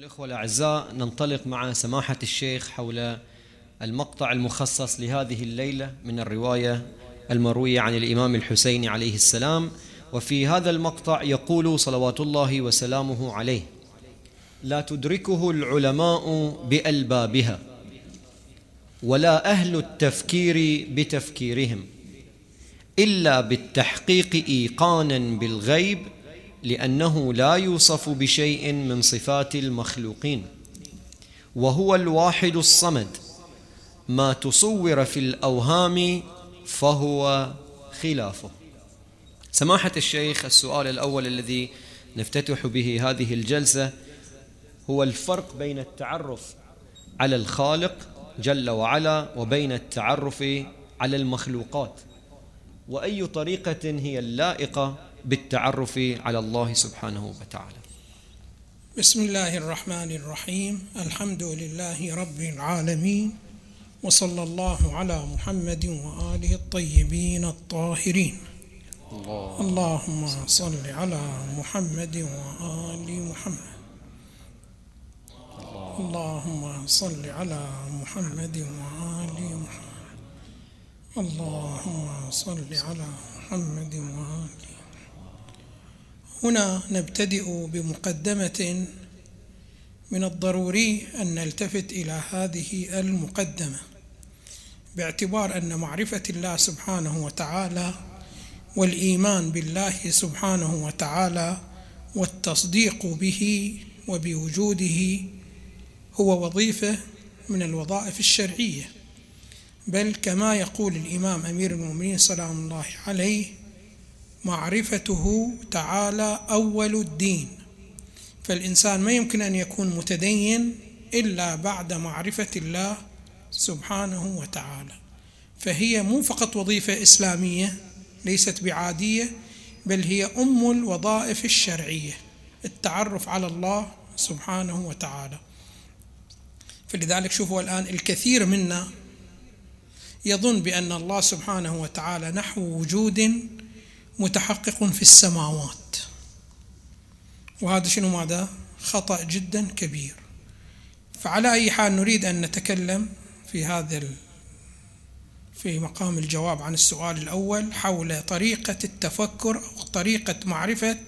الإخوة الأعزاء ننطلق مع سماحة الشيخ حول المقطع المخصص لهذه الليلة من الرواية المروية عن الإمام الحسين عليه السلام. وفي هذا المقطع يقول صلوات الله وسلامه عليه لا تدركه العلماء بألبابها ولا أهل التفكير بتفكيرهم إلا بالتحقيق إيقانا بالغيب لأنه لا يوصف بشيء من صفات المخلوقين. وهو الواحد الصمد. ما تصور في الأوهام فهو خلافه. سماحة الشيخ السؤال الأول الذي نفتتح به هذه الجلسة هو الفرق بين التعرف على الخالق جل وعلا وبين التعرف على المخلوقات. وأي طريقة هي اللائقة بالتعرف على الله سبحانه وتعالى. بسم الله الرحمن الرحيم. الحمد لله رب العالمين وصلى الله على محمد وآله الطيبين الطاهرين. الله. اللهم صل على محمد وآل محمد. اللهم صل على محمد وآل محمد. اللهم صل على محمد وآله هنا نبتدئ بمقدمة من الضروري أن نلتفت إلى هذه المقدمة باعتبار أن معرفة الله سبحانه وتعالى والإيمان بالله سبحانه وتعالى والتصديق به وبوجوده هو وظيفة من الوظائف الشرعية. بل كما يقول الإمام أمير المؤمنين سلام الله عليه معرفته تعالى أول الدين. فالإنسان ما يمكن أن يكون متدين إلا بعد معرفة الله سبحانه وتعالى. فهي مو فقط وظيفة إسلامية ليست بعادية بل هي أم الوظائف الشرعية التعرف على الله سبحانه وتعالى. فلذلك شوفوا الآن الكثير منا يظن بأن الله سبحانه وتعالى نحو وجود متحقق في السماوات. وهذا شنو ماذا؟ خطأ جدا كبير. فعلى أي حال نريد أن نتكلم في هذا في مقام الجواب عن السؤال الأول حول طريقة التفكر أو طريقة معرفة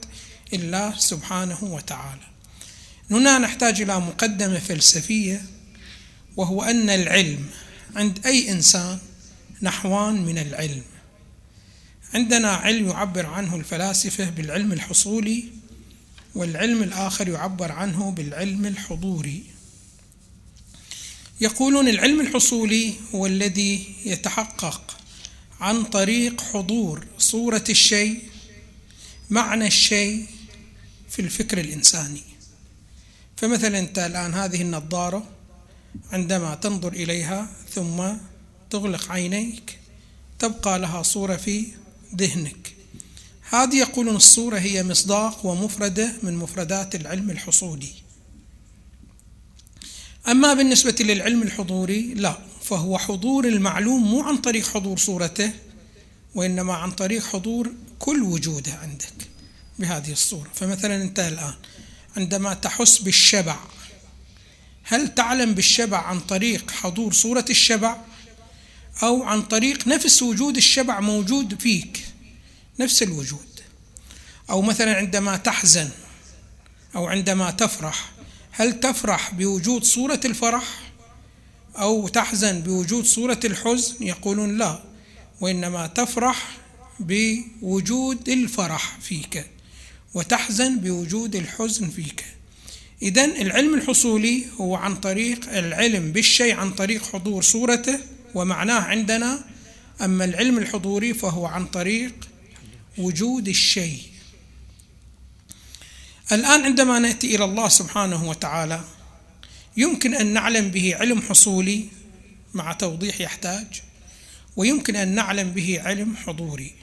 الله سبحانه وتعالى. هنا نحتاج إلى مقدمة فلسفية وهو أن العلم عند أي إنسان نحوان من العلم. عندنا علم يعبر عنه الفلاسفة بالعلم الحصولي والعلم الآخر يعبر عنه بالعلم الحضوري. يقولون العلم الحصولي هو الذي يتحقق عن طريق حضور صورة الشيء معنى الشيء في الفكر الإنساني. فمثلا أنت الآن هذه النظارة عندما تنظر إليها ثم تغلق عينيك تبقى لها صورة في ذهنك. هذه يقولون الصورة هي مصداق ومفردة من مفردات العلم الحصولي. أما بالنسبة للعلم الحضوري لا فهو حضور المعلوم مو عن طريق حضور صورته وإنما عن طريق حضور كل وجوده عندك بهذه الصورة. فمثلا أنت الآن عندما تحس بالشبع هل تعلم بالشبع عن طريق حضور صورة الشبع؟ أو عن طريق نفس وجود الشبع موجود فيك نفس الوجود. أو مثلا عندما تحزن أو عندما تفرح هل تفرح بوجود صورة الفرح؟ أو تحزن بوجود صورة الحزن؟ يقولون لا وإنما تفرح بوجود الفرح فيك وتحزن بوجود الحزن فيك. إذا العلم الحصولي هو عن طريق العلم بالشيء عن طريق حضور صورته ومعناه عندنا أما العلم الحضوري فهو عن طريق وجود الشيء. الآن عندما نأتي إلى الله سبحانه وتعالى يمكن أن نعلم به علم حصولي مع توضيح يحتاج ويمكن أن نعلم به علم حضوري.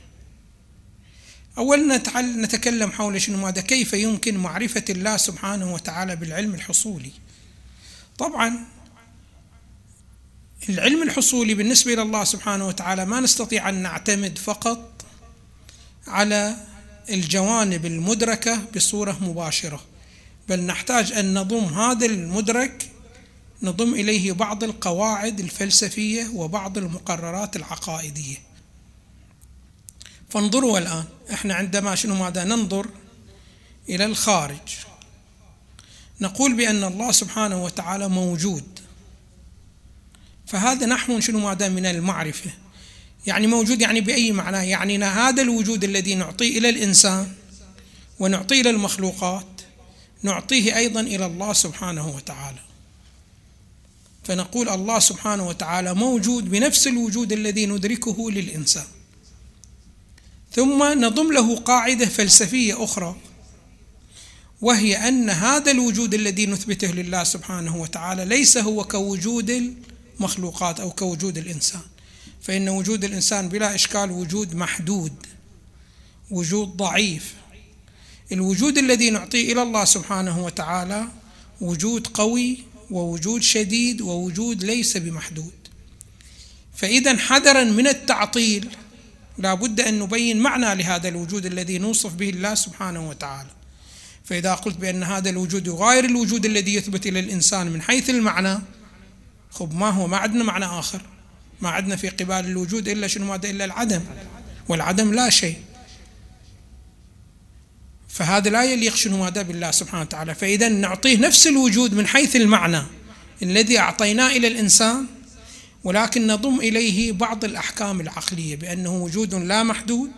أولا نتكلم حول شنو ماذا كيف يمكن معرفة الله سبحانه وتعالى بالعلم الحصولي. طبعا العلم الحصولي بالنسبة إلى الله سبحانه وتعالى ما نستطيع أن نعتمد فقط على الجوانب المدركة بصورة مباشرة بل نحتاج أن نضم هذا المدرك نضم إليه بعض القواعد الفلسفية وبعض المقررات العقائدية. فانظروا الآن إحنا عندما شنو ماذا ننظر إلى الخارج؟ نقول بأن الله سبحانه وتعالى موجود. فهذا نحو شنو ماذا من المعرفة. يعني موجود يعني بأي معنى؟ يعني هذا الوجود الذي نعطيه إلى الإنسان ونعطيه إلى المخلوقات نعطيه أيضا إلى الله سبحانه وتعالى. فنقول الله سبحانه وتعالى موجود بنفس الوجود الذي ندركه للإنسان. ثم نضم له قاعدة فلسفية أخرى وهي أن هذا الوجود الذي نثبته لله سبحانه وتعالى ليس هو كوجود المخلوقات أو كوجود الإنسان. فإن وجود الإنسان بلا إشكال وجود محدود وجود ضعيف. الوجود الذي نعطيه إلى الله سبحانه وتعالى وجود قوي ووجود شديد ووجود ليس بمحدود. فإذا حذرا من التعطيل لا بد أن نبين معنى لهذا الوجود الذي نوصف به الله سبحانه وتعالى. فإذا قلت بأن هذا الوجود يغاير الوجود الذي يثبت إلى الإنسان من حيث المعنى خب ما هو؟ ما عندنا معنى آخر. ما عندنا في قبال الوجود إلا شنو؟ ماذا إلا العدم. والعدم لا شيء. فهذا لا يليق شنو ماذا بالله سبحانه وتعالى. فإذا نعطيه نفس الوجود من حيث المعنى الذي أعطيناه إلى الإنسان ولكن نضم إليه بعض الأحكام العقلية بأنه وجود لا محدود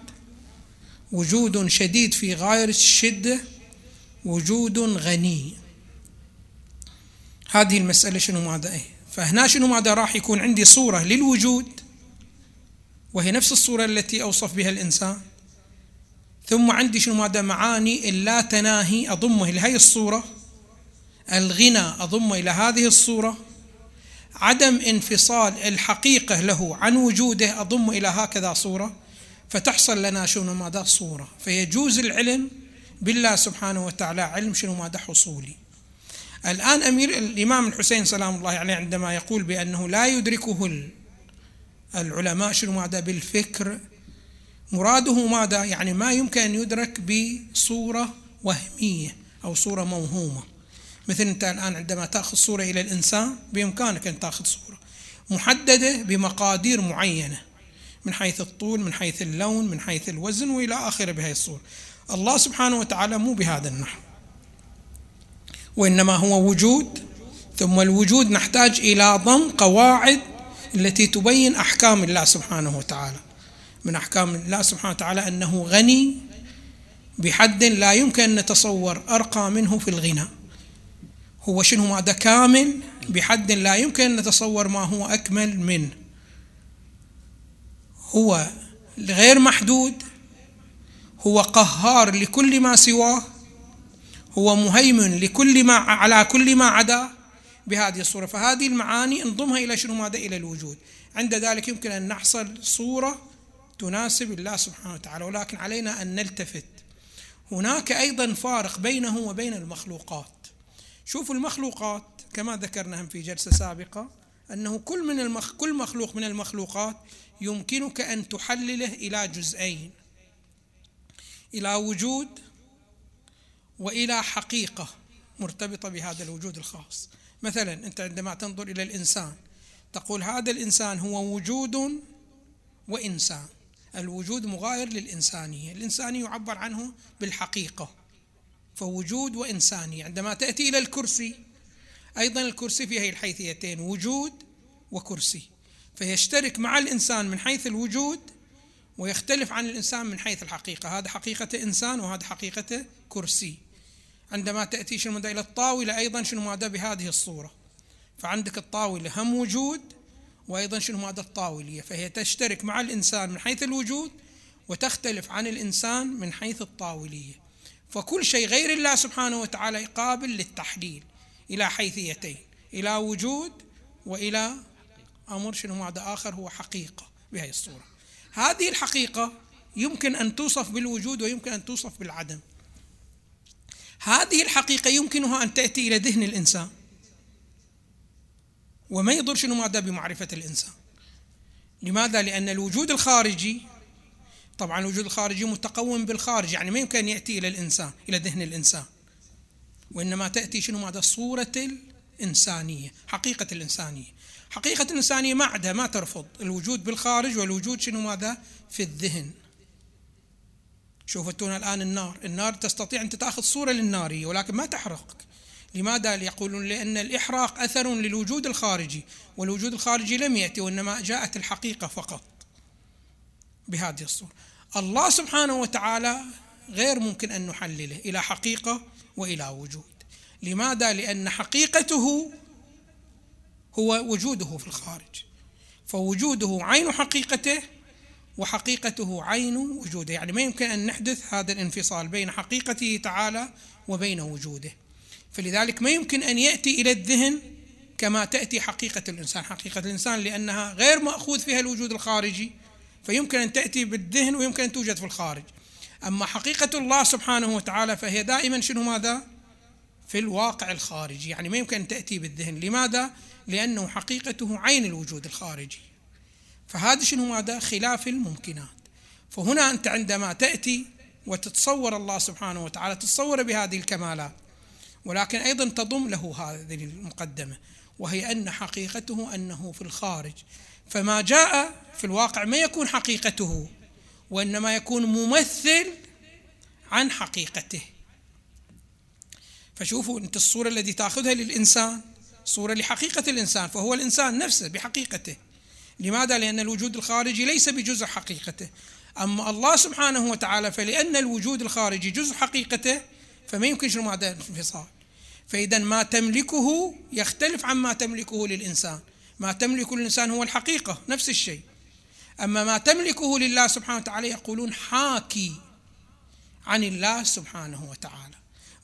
وجود شديد في غاية الشدة وجود غني. هذه المسألة شنو ماذا إيه؟ فهنا شنو ماذا راح يكون عندي صورة للوجود؟ وهي نفس الصورة التي أوصف بها الإنسان. ثم عندي شنو ماذا معاني؟ اللا تناهي أضمه إلى هذه الصورة. الغنى أضمه إلى هذه الصورة. عدم انفصال الحقيقة له عن وجوده أضم إلى هكذا صورة. فتحصل لنا شنو ماذا؟ صورة. فيجوز العلم بالله سبحانه وتعالى علم شنو ماذا؟ حصولي. الآن أمير الإمام الحسين سلام الله عليه عندما يقول بأنه لا يدركه العلماء شنو ماذا بالفكر مراده ماذا؟ يعني ما يمكن أن يدرك بصورة وهمية أو صورة موهومة. مثل أنت الآن عندما تأخذ صورة إلى الإنسان بإمكانك أن تأخذ صورة محددة بمقادير معينة من حيث الطول من حيث اللون من حيث الوزن وإلى آخره بهذه الصورة. الله سبحانه وتعالى مو بهذا النحو. وإنما هو وجود. ثم الوجود نحتاج إلى ضم قواعد التي تبين أحكام الله سبحانه وتعالى. من أحكام الله سبحانه وتعالى أنه غني بحد لا يمكن أن نتصور أرقى منه في الغنى. هو شنو؟ ماذا كامل بحد لا يمكن أن نتصور ما هو أكمل منه. هو غير محدود. هو قهار لكل ما سواه. هو مهيمن لكل ما على كل ما عدا بهذه الصورة. فهذه المعاني انضمها إلى شنو؟ ماذا؟ إلى الوجود. عند ذلك يمكن أن نحصل صورة تناسب الله سبحانه وتعالى ولكن علينا أن نلتفت. هناك أيضا فارق بينه وبين المخلوقات. شوفوا المخلوقات كما ذكرنا في جلسة سابقة أنه كل من المخ... كل مخلوق من المخلوقات يمكنك أن تحلله إلى جزئين. إلى وجود وإلى حقيقة مرتبطة بهذا الوجود الخاص. مثلا أنت عندما تنظر إلى الإنسان تقول هذا الإنسان هو وجود وإنسان. الوجود مغاير للإنسانية. الانسانيه يعبر عنه بالحقيقة. فوجود وإنسانية. عندما تأتي إلى الكرسي أيضا الكرسي فيه الحيثيتين وجود وكرسي. فيشترك مع الإنسان من حيث الوجود ويختلف عن الإنسان من حيث الحقيقة. هذا حقيقة إنسان وهذا حقيقة كرسي. عندما تأتي شنو إلى الطاولة أيضا شنو ماذا بهذه الصورة. فعندك الطاولة هم وجود وأيضا شنو ماذا الطاولية. فهي تشترك مع الإنسان من حيث الوجود وتختلف عن الإنسان من حيث الطاولية. فكل شيء غير الله سبحانه وتعالى قابل للتحليل إلى حيثيتين إلى وجود وإلى أمر شنو ماذا آخر هو حقيقة بهذه الصورة. هذه الحقيقة يمكن أن توصف بالوجود ويمكن أن توصف بالعدم. هذه الحقيقة يمكنها أن تأتي إلى ذهن الإنسان. وما يضر شنو ماذا بمعرفة الإنسان. لماذا؟ لأن الوجود الخارجي طبعا الوجود الخارجي متقوم بالخارج يعني ما يمكن يأتي إلى الإنسان إلى ذهن الإنسان. وإنما تأتي شنو ماذا صورة الإنسانية حقيقة الإنسانية. حقيقة الإنسانية ما عندها ما ترفض. الوجود بالخارج والوجود شنو ماذا في الذهن. شوفتون الآن النار. النار تستطيع أن تأخذ صورة للنارية ولكن ما تحرق لماذا يقولون؟ لأن الإحراق أثر للوجود الخارجي والوجود الخارجي لم يأتي وإنما جاءت الحقيقة فقط بهذه الصورة. الله سبحانه وتعالى غير ممكن أن نحلله إلى حقيقة وإلى وجود. لماذا؟ لأن حقيقته هو وجوده في الخارج. فوجوده عين حقيقته وحقيقته عين وجوده. يعني ما يمكن أن نحدث هذا الانفصال بين حقيقته تعالى وبين وجوده. فلذلك ما يمكن أن يأتي إلى الذهن كما تأتي حقيقة الإنسان. حقيقة الإنسان لأنها غير مأخوذ فيها الوجود الخارجي فيمكن أن تأتي بالذهن ويمكن أن توجد في الخارج. أما حقيقة الله سبحانه وتعالى فهي دائما شنو ماذا؟ في الواقع الخارجي. يعني ما يمكن أن تأتي بالذهن. لماذا؟ لأنه حقيقته عين الوجود الخارجي. فهذا شنو ماذا؟ خلاف الممكنات. فهنا أنت عندما تأتي وتتصور الله سبحانه وتعالى تتصور بهذه الكمالات ولكن أيضا تضم له هذه المقدمة وهي أن حقيقته أنه في الخارج. فما جاء في الواقع ما يكون حقيقته وإنما يكون ممثل عن حقيقته. فشوفوا أنت الصورة التي تأخذها للإنسان صورة لحقيقة الإنسان فهو الإنسان نفسه بحقيقته. لماذا؟ لأن الوجود الخارجي ليس بجزء حقيقته. أما الله سبحانه وتعالى فلأن الوجود الخارجي جزء حقيقته فما يمكن شنو معنى الانفصال فإذا ما تملكه يختلف عما تملكه للإنسان. ما تملك الإنسان هو الحقيقة نفس الشيء. أما ما تملكه لله سبحانه وتعالى يقولون حاكي عن الله سبحانه وتعالى.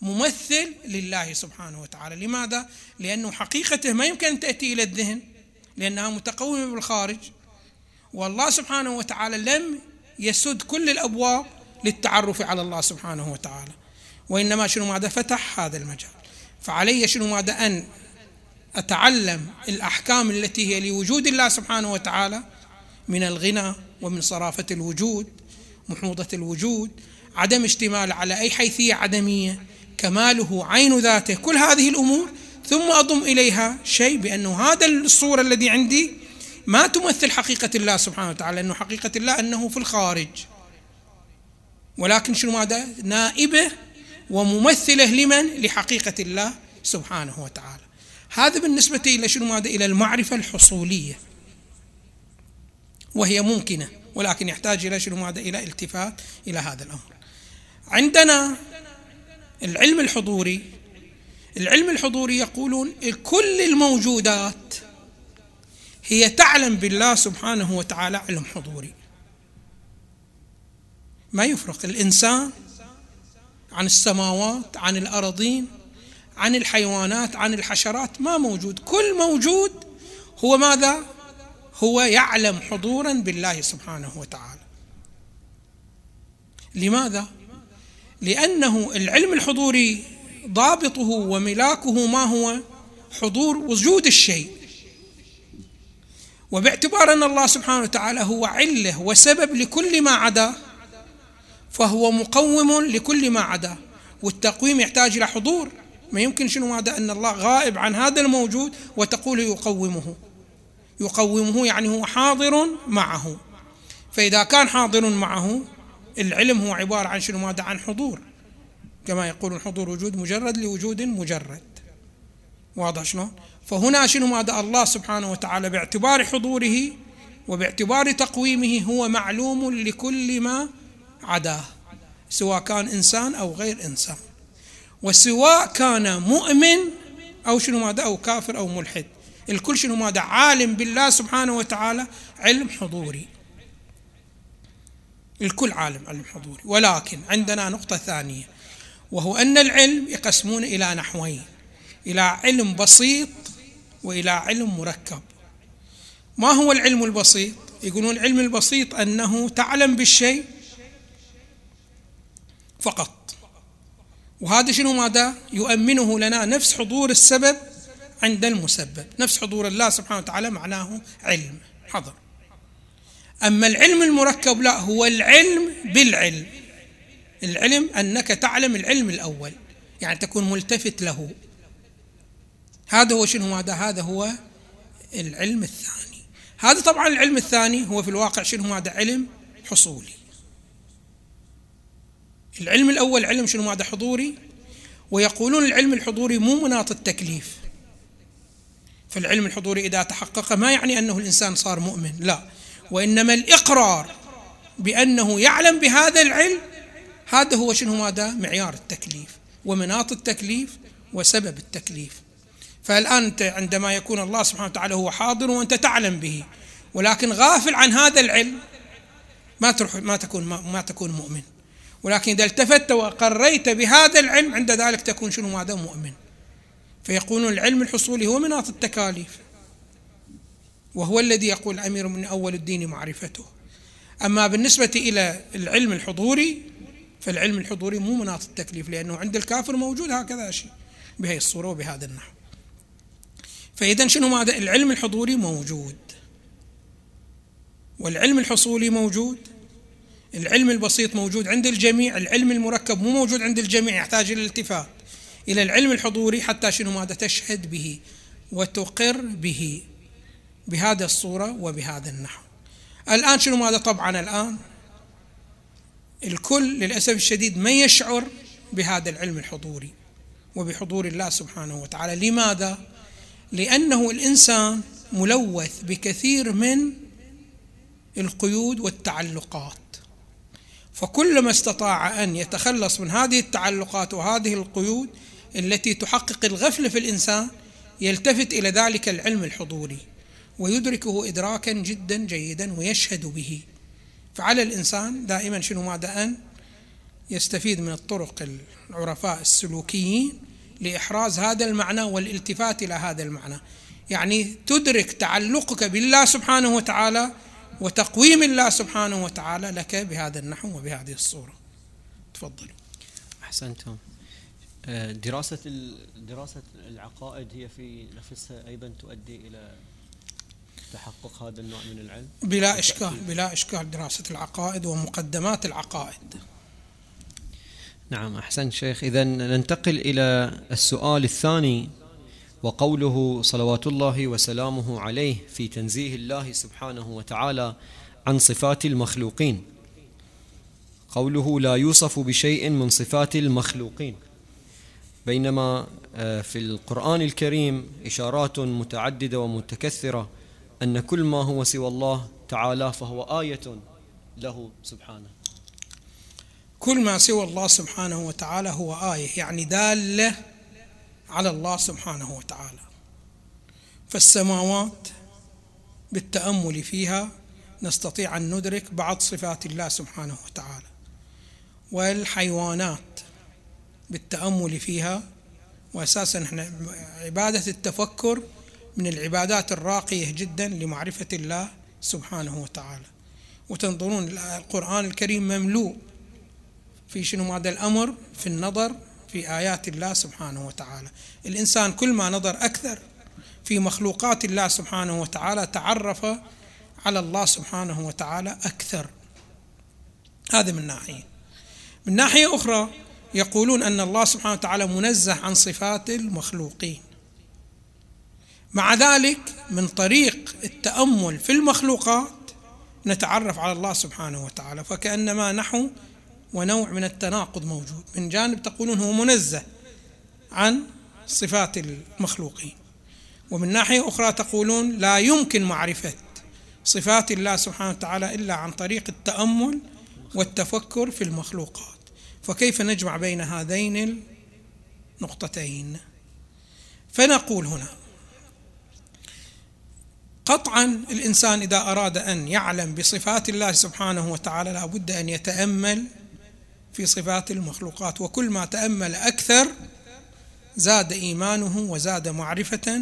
ممثل لله سبحانه وتعالى. لماذا؟ لأنه حقيقته ما يمكن أن تأتي إلى الذهن. لأنها متقومة بالخارج. والله سبحانه وتعالى لم يسد كل الأبواب للتعرف على الله سبحانه وتعالى. وإنما شنو ماذا فتح؟ هذا المجال. فعلي شنو ماذا أن أتعلم الأحكام التي هي لوجود الله سبحانه وتعالى من الغنى ومن صرافة الوجود محوضة الوجود عدم اشتمال على أي حيثية عدمية كماله عين ذاته كل هذه الأمور ثم أضم إليها شيء بأنه هذا الصورة الذي عندي ما تمثل حقيقة الله سبحانه وتعالى لأنه حقيقة الله أنه في الخارج. ولكن شنو ماذا؟ نائبة وممثلة لمن؟ لحقيقة الله سبحانه وتعالى. هذا بالنسبة إلى شنو ماذا؟ إلى المعرفة الحصولية. وهي ممكنة ولكن يحتاج إلى شنو ماذا؟ إلى التفات إلى هذا الأمر. عندنا العلم الحضوري. العلم الحضوري يقولون كل الموجودات هي تعلم بالله سبحانه وتعالى علم حضوري. ما يفرق الإنسان عن السماوات عن الأراضين عن الحيوانات عن الحشرات ما موجود. كل موجود هو ماذا؟ هو يعلم حضورا بالله سبحانه وتعالى. لماذا؟ لأنه العلم الحضوري ضابطه وملاكه ما هو؟ حضور وجود الشيء. وباعتبار أن الله سبحانه وتعالى هو علة وسبب لكل ما عداه فهو مقوم لكل ما عداه والتقويم يحتاج إلى حضور. ما يمكن شنو هذا؟ أن الله غائب عن هذا الموجود وتقول يقومه. يقومه يعني هو حاضر معه. فإذا كان حاضر معه العلم هو عبارة عن شنو؟ ماذا عن حضور. كما يقولون حضور وجود مجرد لوجود مجرد. واضح شلون؟ فهنا شنو ماذا الله سبحانه وتعالى باعتبار حضوره وباعتبار تقويمه هو معلوم لكل ما عداه سواء كان إنسان أو غير إنسان. وسواء كان مؤمن أو شنو ماذا أو كافر أو ملحد. الكل شنو ماذا عالم بالله سبحانه وتعالى علم حضوري. الكل عالم علم حضوري. ولكن عندنا نقطة ثانية. وهو أن العلم يقسمون إلى نحوين إلى علم بسيط وإلى علم مركب. ما هو العلم البسيط؟ يقولون العلم البسيط أنه تعلم بالشيء فقط. وهذا شنو ماذا؟ يؤمنه لنا نفس حضور السبب عند المسبب. نفس حضور الله سبحانه وتعالى معناه علم حضر. أما العلم المركب لا هو العلم بالعلم. العلم أنك تعلم العلم الأول يعني تكون ملتفت له. هذا هو شنو؟ هذا هذا هو العلم الثاني. هذا طبعا العلم الثاني هو في الواقع شنو؟ هذا علم حصولي. العلم الأول علم شنو؟ هذا حضوري. ويقولون العلم الحضوري مو مناط التكليف. فالعلم الحضوري إذا تحقق ما يعني أنه الإنسان صار مؤمن؟ لا. وإنما الإقرار بأنه يعلم بهذا العلم هذا هو شنو هذا معيار التكليف ومناط التكليف وسبب التكليف. فالآن أنت عندما يكون الله سبحانه وتعالى هو حاضر وأنت تعلم به ولكن غافل عن هذا العلم ما تروح ما تكون ما, تكون مؤمن. ولكن إذا التفت وقريت بهذا العلم عند ذلك تكون شنو هذا مؤمن. فيقولون العلم الحصولي هو مناط التكاليف وهو الذي يقول الأمير من أول الدين معرفته. أما بالنسبة إلى العلم الحضوري فالعلم الحضوري مو مناط التكليف لأنه عند الكافر موجود هكذا شيء بهي الصورة وبهذا النحو. فإذا شنو ماذا؟ العلم الحضوري موجود. والعلم الحصولي موجود. العلم البسيط موجود عند الجميع. العلم المركب مو موجود عند الجميع يحتاج إلى الالتفات. إلى العلم الحضوري حتى شنو ماذا؟ تشهد به وتقر به بهذه الصورة وبهذا النحو. الآن شنو ماذا؟ طبعا الآن الكل للأسف الشديد ما يشعر بهذا العلم الحضوري وبحضور الله سبحانه وتعالى. لماذا؟ لأنه الإنسان ملوث بكثير من القيود والتعلقات. فكلما استطاع أن يتخلص من هذه التعلقات وهذه القيود التي تحقق الغفلة في الإنسان يلتفت إلى ذلك العلم الحضوري ويدركه إدراكا جدا جيدا ويشهد به. فعلى الإنسان دائما شنو ماذا أن يستفيد من الطرق العرفاء السلوكيين لإحراز هذا المعنى والالتفات إلى هذا المعنى. يعني تدرك تعلقك بالله سبحانه وتعالى وتقويم الله سبحانه وتعالى لك بهذا النحو وبهذه الصورة. تفضلوا. أحسنتم. آه، دراسة دراسة العقائد هي في نفسها أيضا تؤدي إلى تحقق هذا النوع من العلم؟ بلا إشكال بلا إشكال دراسة العقائد ومقدمات العقائد. نعم أحسن شيخ. إذا ننتقل إلى السؤال الثاني وقوله صلوات الله وسلامه عليه في تنزيه الله سبحانه وتعالى عن صفات المخلوقين. قوله لا يوصف بشيء من صفات المخلوقين. بينما آه، في القرآن الكريم إشارات متعددة ومتكثرة أن كل ما هو سوى الله تعالى فهو آية له سبحانه. كل ما سوى الله سبحانه وتعالى هو آية يعني دالة على الله سبحانه وتعالى. فالسماوات بالتأمل فيها نستطيع أن ندرك بعض صفات الله سبحانه وتعالى. والحيوانات بالتأمل فيها وأساسا إحنا عبادة التفكر من العبادات الراقية جدا لمعرفة الله سبحانه وتعالى. وتنظرون القرآن الكريم مملوء في شنو هذا الأمر؟ في النظر في آيات الله سبحانه وتعالى. الإنسان كل ما نظر أكثر في مخلوقات الله سبحانه وتعالى تعرف على الله سبحانه وتعالى أكثر. هذا من ناحية. من ناحية أخرى يقولون أن الله سبحانه وتعالى منزه عن صفات المخلوقين. مع ذلك من طريق التأمل في المخلوقات نتعرف على الله سبحانه وتعالى فكأنما نحو ونوع من التناقض موجود. من جانب تقولون هو منزه عن صفات المخلوقين. ومن ناحية أخرى تقولون لا يمكن معرفة صفات الله سبحانه وتعالى إلا عن طريق التأمل والتفكر في المخلوقات. فكيف نجمع بين هذين النقطتين؟ فنقول هنا قطعا الإنسان إذا أراد أن يعلم بصفات الله سبحانه وتعالى لا بد أن يتأمل في صفات المخلوقات. وكل ما تأمل أكثر زاد إيمانه وزاد معرفة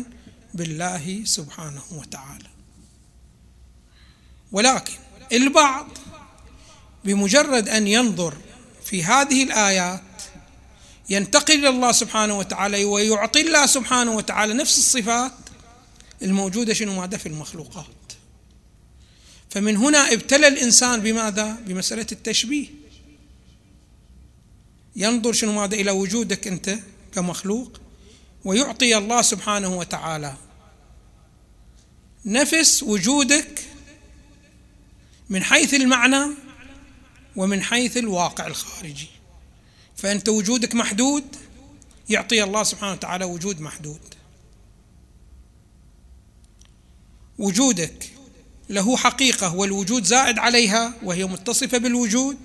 بالله سبحانه وتعالى. ولكن البعض بمجرد أن ينظر في هذه الآيات ينتقل إلى الله سبحانه وتعالى ويعطي الله سبحانه وتعالى نفس الصفات الموجودة شنو؟ ماذا في المخلوقات. فمن هنا ابتلى الإنسان بماذا؟ بمسألة التشبيه. ينظر شنو؟ ماذا إلى وجودك أنت كمخلوق ويعطي الله سبحانه وتعالى. نفس وجودك من حيث المعنى ومن حيث الواقع الخارجي. فأنت وجودك محدود يعطي الله سبحانه وتعالى وجود محدود. وجودك. له حقيقة والوجود زائد عليها وهي متصفة بالوجود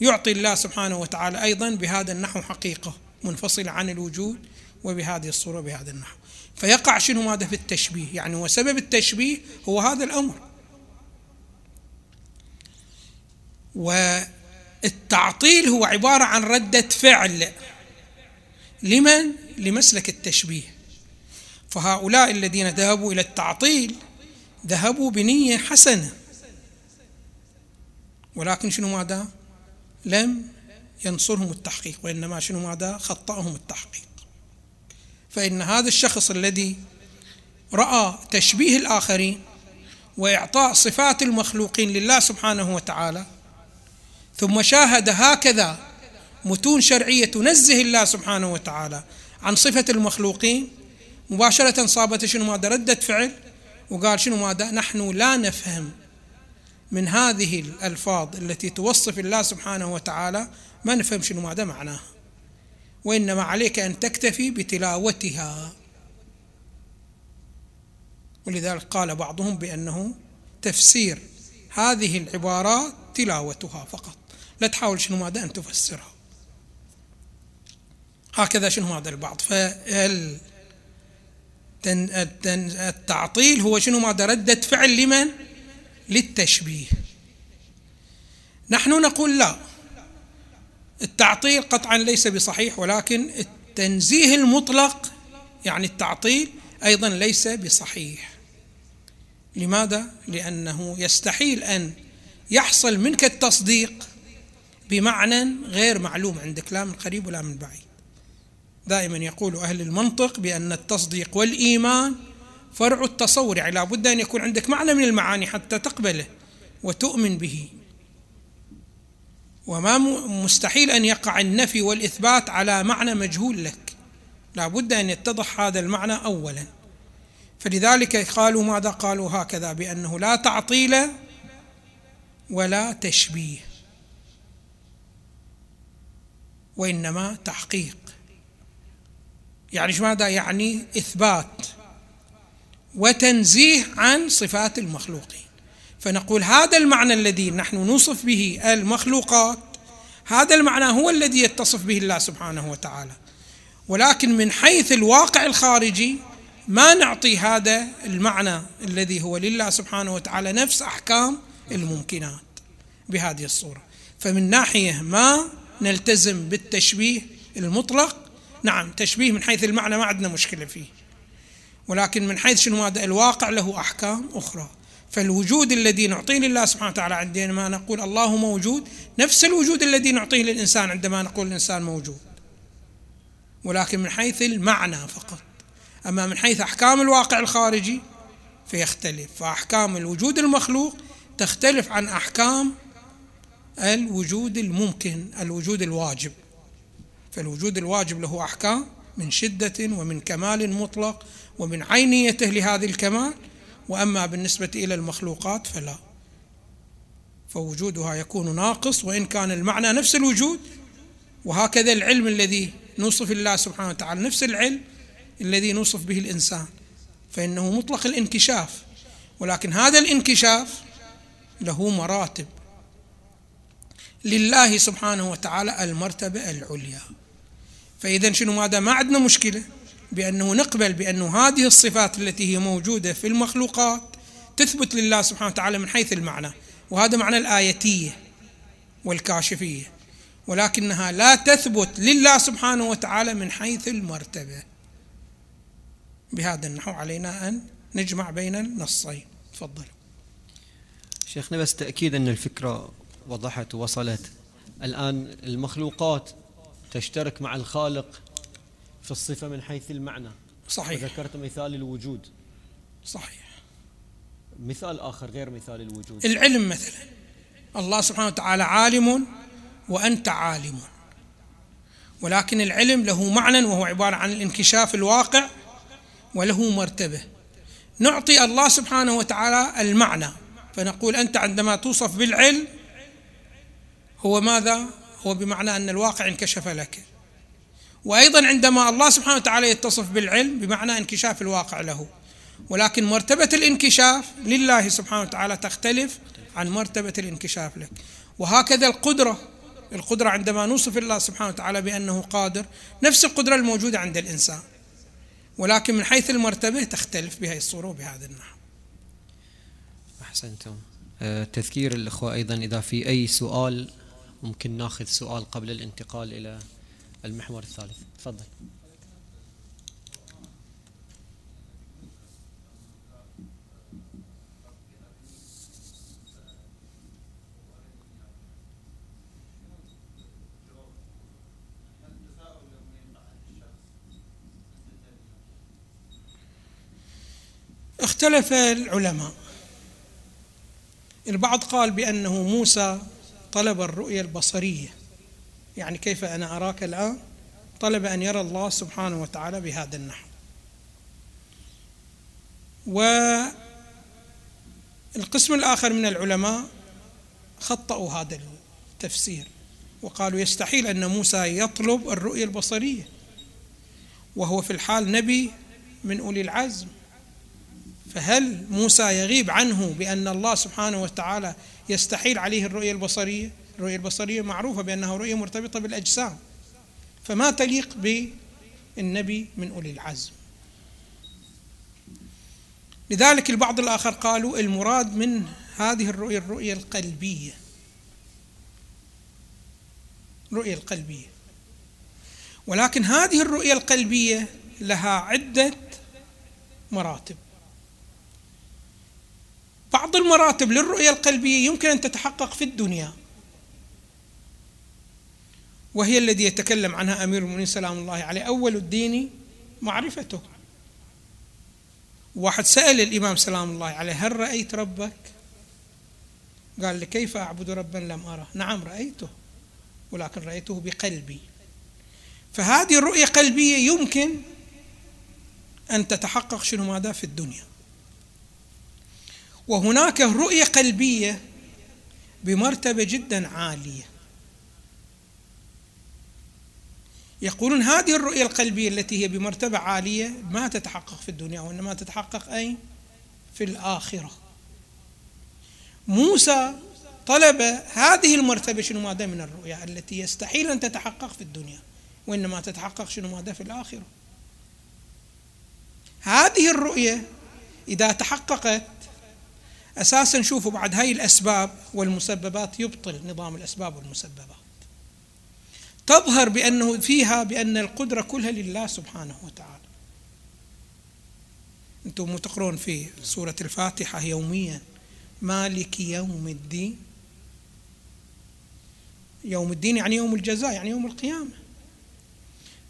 يعطي الله سبحانه وتعالى أيضا بهذا النحو حقيقة منفصلة عن الوجود وبهذه الصورة بهذا النحو. فيقع شنو ماذا؟ في التشبيه. يعني وسبب التشبيه هو هذا الأمر. والتعطيل هو عبارة عن ردة فعل. لمن؟ لمسلك التشبيه. فهؤلاء الذين ذهبوا إلى التعطيل ذهبوا بنية حسنة ولكن شنو ماذا؟ لم ينصرهم التحقيق وإنما شنو ماذا؟ خطأهم التحقيق فإن هذا الشخص الذي رأى تشبيه الآخرين وإعطاء صفات المخلوقين لله سبحانه وتعالى ثم شاهد هكذا متون شرعية تنزه الله سبحانه وتعالى عن صفة المخلوقين مباشرة صابت شنو ماذا ردة فعل وقال شنو ماذا؟ نحن لا نفهم من هذه الألفاظ التي توصف الله سبحانه وتعالى ما نفهم شنو ماذا معناها. وإنما عليك أن تكتفي بتلاوتها. ولذلك قال بعضهم بأنه تفسير هذه العبارات تلاوتها فقط. لا تحاول شنو ماذا؟ أن تفسرها. هكذا شنو هذا البعض؟ فال التعطيل هو شنو؟ ماذا ردة فعل لمن؟ للتشبيه. نحن نقول لا. التعطيل قطعا ليس بصحيح ولكن التنزيه المطلق يعني التعطيل أيضا ليس بصحيح. لماذا؟ لأنه يستحيل أن يحصل منك التصديق بمعنى غير معلوم عندك لا من قريب ولا من بعيد. دائما يقول أهل المنطق بأن التصديق والإيمان فرع التصور. يعني لابد أن يكون عندك معنى من المعاني حتى تقبله وتؤمن به. وما مستحيل أن يقع النفي والإثبات على معنى مجهول لك. لابد أن يتضح هذا المعنى اولا. فلذلك قالوا ماذا قالوا؟ هكذا بأنه لا تعطيل ولا تشبيه وإنما تحقيق. يعني ماذا؟ يعني إثبات وتنزيه عن صفات المخلوقين. فنقول هذا المعنى الذي نحن نوصف به المخلوقات هذا المعنى هو الذي يتصف به الله سبحانه وتعالى. ولكن من حيث الواقع الخارجي ما نعطي هذا المعنى الذي هو لله سبحانه وتعالى نفس أحكام الممكنات بهذه الصورة. فمن ناحية ما نلتزم بالتشبيه المطلق نعم تشبيه من حيث المعنى ما عندنا مشكلة فيه. ولكن من حيث شنو هذا؟ الواقع له أحكام أخرى. فالوجود الذي نعطيه لله سبحانه وتعالى عندما نقول الله موجود نفس الوجود الذي نعطيه للإنسان عندما نقول الإنسان موجود. ولكن من حيث المعنى فقط. أما من حيث أحكام الواقع الخارجي فيختلف. فأحكام الوجود المخلوق تختلف عن أحكام الوجود الممكن الوجود الواجب. فالوجود الواجب له أحكام من شدة ومن كمال مطلق ومن عينيته لهذه الكمال وأما بالنسبة إلى المخلوقات فلا. فوجودها يكون ناقص وإن كان المعنى نفس الوجود وهكذا العلم الذي نوصف الله سبحانه وتعالى نفس العلم الذي نوصف به الإنسان. فإنه مطلق الانكشاف ولكن هذا الانكشاف له مراتب. لله سبحانه وتعالى المرتبة العليا. فإذا شنو ماذا؟ ما عندنا مشكلة. بأنه نقبل بأن هذه الصفات التي هي موجودة في المخلوقات تثبت لله سبحانه وتعالى من حيث المعنى. وهذا معنى الآيتية والكاشفية. ولكنها لا تثبت لله سبحانه وتعالى من حيث المرتبة. بهذا النحو علينا أن نجمع بين النصين. تفضل. شيخنا بس تأكيد أن الفكرة وضحت ووصلت. الآن المخلوقات تشترك مع الخالق في الصفة من حيث المعنى. صحيح. ذكرت مثال الوجود. صحيح. مثال آخر غير مثال الوجود. العلم مثلا. الله سبحانه وتعالى عالم وأنت عالم. ولكن العلم له معنى وهو عبارة عن الانكشاف الواقع وله مرتبة. نعطي الله سبحانه وتعالى المعنى. فنقول أنت عندما توصف بالعلم هو ماذا؟ هو بمعنى أن الواقع انكشف لك. وأيضا عندما الله سبحانه وتعالى يتصف بالعلم بمعنى انكشاف الواقع له. ولكن مرتبة الانكشاف لله سبحانه وتعالى تختلف عن مرتبة الانكشاف لك. وهكذا القدرة القدرة عندما نوصف الله سبحانه وتعالى بأنه قادر نفس القدرة الموجودة عند الإنسان. ولكن من حيث المرتبة تختلف بهذه الصورة وبهذا النحو. أحسنتم. أه، تذكير الأخوة أيضا إذا في أي سؤال ممكن ناخذ سؤال قبل الانتقال إلى المحور الثالث. تفضل. اختلف العلماء. البعض قال بأنه موسى طلب الرؤية البصرية. يعني كيف أنا أراك الآن؟ طلب أن يرى الله سبحانه وتعالى بهذا النحو. والقسم الآخر من العلماء خطأوا هذا التفسير وقالوا يستحيل أن موسى يطلب الرؤية البصرية وهو في الحال نبي من أولي العزم. فهل موسى يغيب عنه بأن الله سبحانه وتعالى يستحيل عليه الرؤية البصرية؟ الرؤية البصرية معروفة بأنها رؤية مرتبطة بالأجسام. فما تليق بالنبي من أولي العزم؟ لذلك البعض الآخر قالوا المراد من هذه الرؤية الرؤية القلبية. الرؤية القلبية. ولكن هذه الرؤية القلبية لها عدة مراتب. بعض المراتب للرؤية القلبية يمكن أن تتحقق في الدنيا. وهي الذي يتكلم عنها أمير المؤمنين سلام الله عليه أول الدين معرفته. واحد سأل الإمام سلام الله عليه هل رأيت ربك؟ قال لي كيف أعبد ربا لم أره؟ نعم رأيته ولكن رأيته بقلبي. فهذه الرؤية قلبية يمكن أن تتحقق شنو؟ ماذا؟ في الدنيا. وهناك رؤية قلبية بمرتبة جدا عالية. يقولون هذه الرؤية القلبية التي هي بمرتبة عالية ما تتحقق في الدنيا وإنما تتحقق أين؟ في الآخرة. موسى طلب هذه المرتبة شنو ماذا من الرؤيا التي يستحيل أن تتحقق في الدنيا وإنما تتحقق شنو ماذا في الآخرة. هذه الرؤية إذا تحققت أساسا شوفوا بعد هاي الأسباب والمسببات يبطل نظام الأسباب والمسببات. تظهر بأنه فيها بأن القدرة كلها لله سبحانه وتعالى. أنتم تقرون في سورة الفاتحة يوميا مالك يوم الدين. يوم الدين يعني يوم الجزاء يعني يوم القيامة.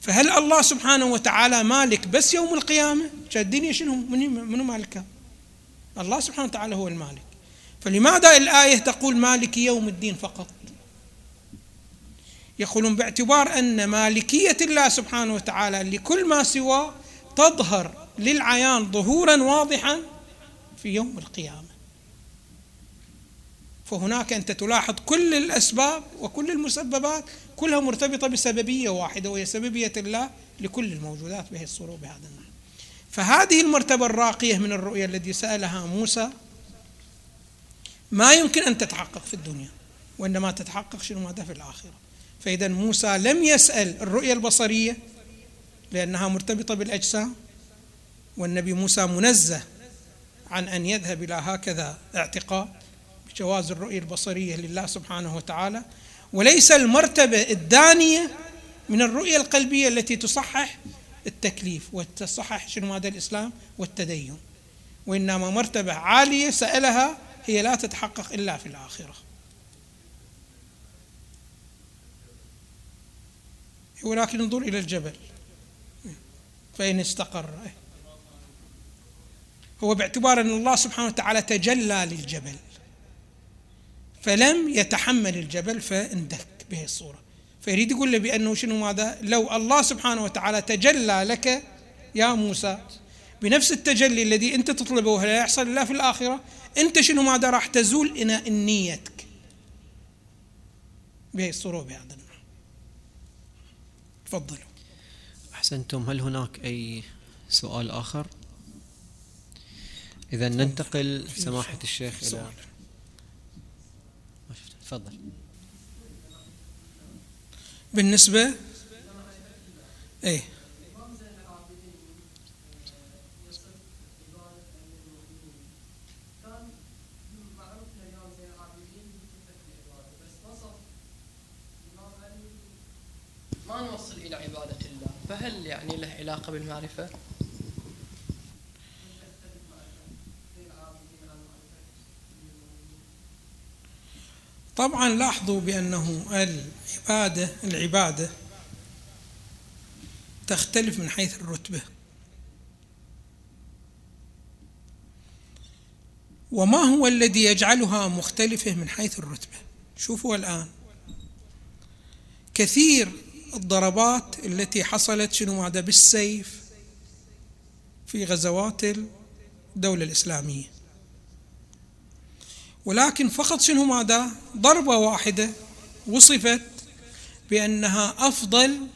فهل الله سبحانه وتعالى مالك بس يوم القيامة؟ الدنيا شنو منو مالكها الله سبحانه وتعالى هو المالك. فلماذا الآية تقول مالك يوم الدين فقط؟ يقولون باعتبار أن مالكية الله سبحانه وتعالى لكل ما سواه تظهر للعيان ظهورا واضحا في يوم القيامة. فهناك أنت تلاحظ كل الأسباب وكل المسببات كلها مرتبطة بسببية واحدة وهي سببية الله لكل الموجودات بهذه الصورة وبهذا النحو فهذه المرتبة الراقية من الرؤية التي سألها موسى ما يمكن أن تتحقق في الدنيا وإنما تتحقق شنو؟ ماذا في الآخرة. فإذا موسى لم يسأل الرؤية البصرية لأنها مرتبطة بالأجسام والنبي موسى منزه عن أن يذهب إلى هكذا اعتقاد بجواز الرؤية البصرية لله سبحانه وتعالى. وليس المرتبة الدانية من الرؤية القلبية التي تصحح التكليف وتصحح شنو هذا الإسلام والتدين. وإنما مرتبة عالية سألها هي لا تتحقق إلا في الآخرة. ولكن انظر إلى الجبل. فإن استقر. هو باعتبار أن الله سبحانه وتعالى تجلى للجبل. فلم يتحمل الجبل فاندك به الصورة. فيريد يقول له بأنه شنو ماذا؟ لو الله سبحانه وتعالى تجلى لك يا موسى بنفس التجلي الذي أنت تطلبه ولا يحصل إلا في الآخرة أنت شنو ماذا راح تزول إن نيتك؟ بهي الصورة وبهذا النوع. تفضلوا. أحسنتم هل هناك أي سؤال آخر؟ إذا ننتقل سماحة الشيخ إلى تفضل. بالنسبة إيه ما نوصل إلى عبادة الله فهل يعني له علاقة بالمعرفة؟ طبعا لاحظوا بأنه العبادة العبادة تختلف من حيث الرتبة. وما هو الذي يجعلها مختلفة من حيث الرتبة؟ شوفوا الآن. كثير الضربات التي حصلت شنو بالسيف في غزوات الدولة الإسلامية. ولكن فقط شنو ماذا؟ ضربة واحدة وصفت بأنها أفضل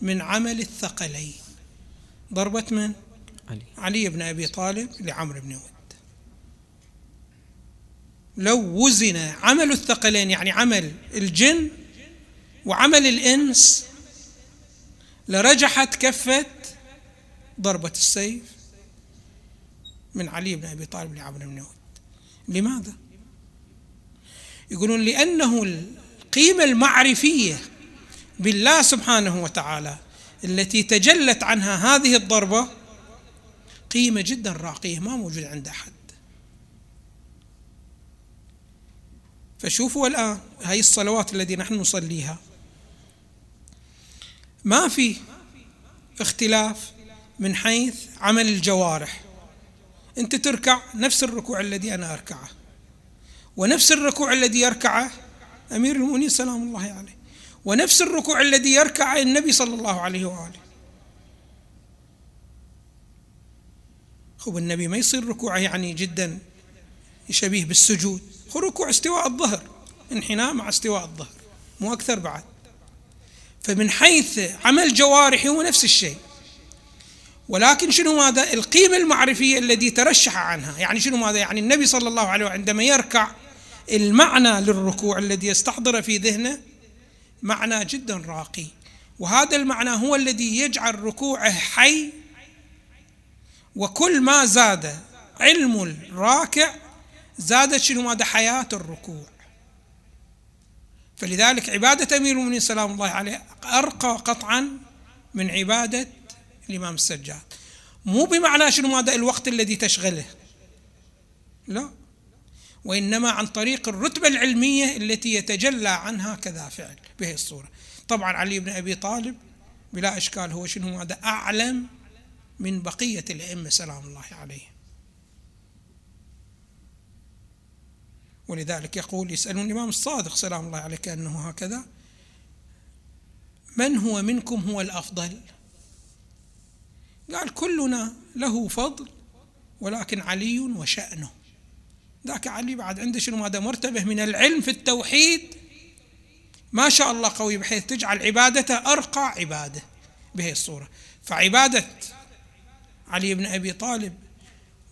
من عمل الثقلين. ضربة من؟ علي. علي بن أبي طالب لعمرو بن ود. لو وزن عمل الثقلين يعني عمل الجن وعمل الإنس لرجحت كفة ضربة السيف من علي بن أبي طالب لعمرو بن ود. لماذا؟ يقولون لأنه القيمة المعرفية بالله سبحانه وتعالى التي تجلت عنها هذه الضربة قيمة جدا راقية ما موجودة عند أحد. فشوفوا الآن هاي الصلوات التي نحن نصليها. ما في اختلاف من حيث عمل الجوارح. أنت تركع نفس الركوع الذي أنا أركعه. ونفس الركوع الذي يركعه أمير المؤمنين سلام الله عليه. ونفس الركوع الذي يركعه النبي صلى الله عليه وآله. خب النبي ما يصير ركوعه يعني جدا شبيه بالسجود. هو ركوع استواء الظهر انحناء مع استواء الظهر مو أكثر بعد. فمن حيث عمل جوارحه هو نفس الشيء. ولكن شنو ماذا؟ القيمة المعرفية الذي ترشح عنها. يعني شنو ماذا؟ يعني النبي صلى الله عليه وسلم عندما يركع المعنى للركوع الذي يستحضر في ذهنه معنى جدا راقي. وهذا المعنى هو الذي يجعل ركوعه حي وكل ما زاد علم الراكع زادت شنو ماذا؟ حياة الركوع. فلذلك عبادة أمير المؤمنين سلام الله عليه أرقى قطعا من عبادة الإمام السجاد. مو بمعنى شنو ماذا الوقت الذي تشغله. لا. وإنما عن طريق الرتبة العلمية التي يتجلى عنها كذا فعل بهذه الصورة. طبعا علي بن أبي طالب بلا إشكال هو شنو ماذا أعلم من بقية الأئمة سلام الله عليه ولذلك يقول يسألون الإمام الصادق سلام الله عليه كأنه هكذا. من هو منكم هو الأفضل؟ قال كلنا له فضل ولكن علي وشأنه. ذاك علي بعد عنده شنو؟ هذا مرتبة من العلم في التوحيد. ما شاء الله قوي بحيث تجعل عبادته أرقى عبادة بهي الصورة. فعبادة علي بن أبي طالب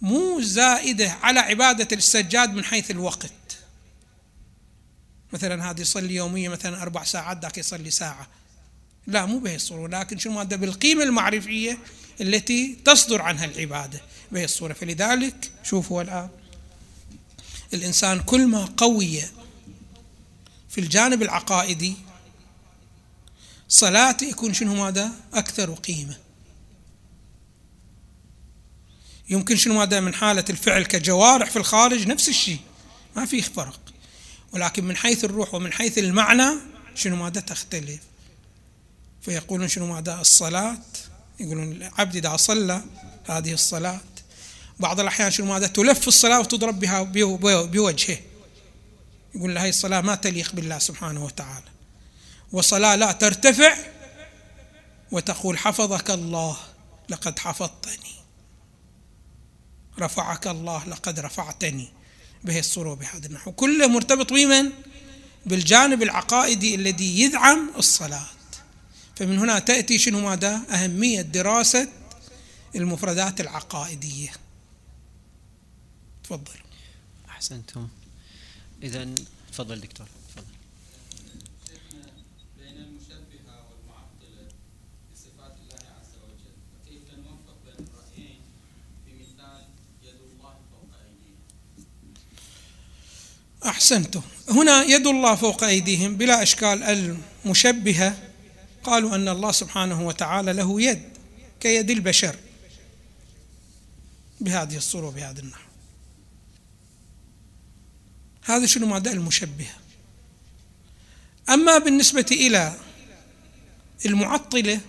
مو زائدة على عبادة السجاد من حيث الوقت. مثلا هذا يصلي يوميا مثلا أربع ساعات ذاك يصلي ساعة. لا مو بهي الصورة لكن شنو هذا بالقيمة المعرفية التي تصدر عنها العبادة. بهي الصورة فلذلك شوفوا الآن الإنسان كل ما قوي في الجانب العقائدي صلاته يكون شنو ماذا أكثر قيمة. يمكن شنو ماذا من حالة الفعل كجوارح في الخارج نفس الشيء. ما في فرق. ولكن من حيث الروح ومن حيث المعنى شنو ماذا تختلف. فيقولون شنو ماذا الصلاة؟ يقولون العبد إذا صلى هذه الصلاة. بعض الأحيان شنو ماذا تلف الصلاة وتضرب بها بوجهه. يقول هاي الصلاة ما تليق بالله سبحانه وتعالى. وصلاة لا ترتفع وتقول حفظك الله لقد حفظتني. رفعك الله لقد رفعتني. بهي الصورة وبهذا النحو. كله مرتبط بمن؟ بالجانب العقائدي الذي يدعم الصلاة. فمن هنا تأتي شنو ماذا؟ أهمية دراسة المفردات العقائدية. تفضل. أحسنتم. إذا تفضل دكتور تفضل. بين المشبهة والمعطلة لصفات الله عز وجل وكيف نوفق بين الرأيين في مثال يد الله فوق أيديهم؟ أحسنتم. هنا يد الله فوق أيديهم بلا إشكال المشبهة قالوا أن الله سبحانه وتعالى له يد كيد البشر بهذه الصورة وبهذا النحو. هذا شنو مادة المشبهة؟ أما بالنسبة إلى المعطلة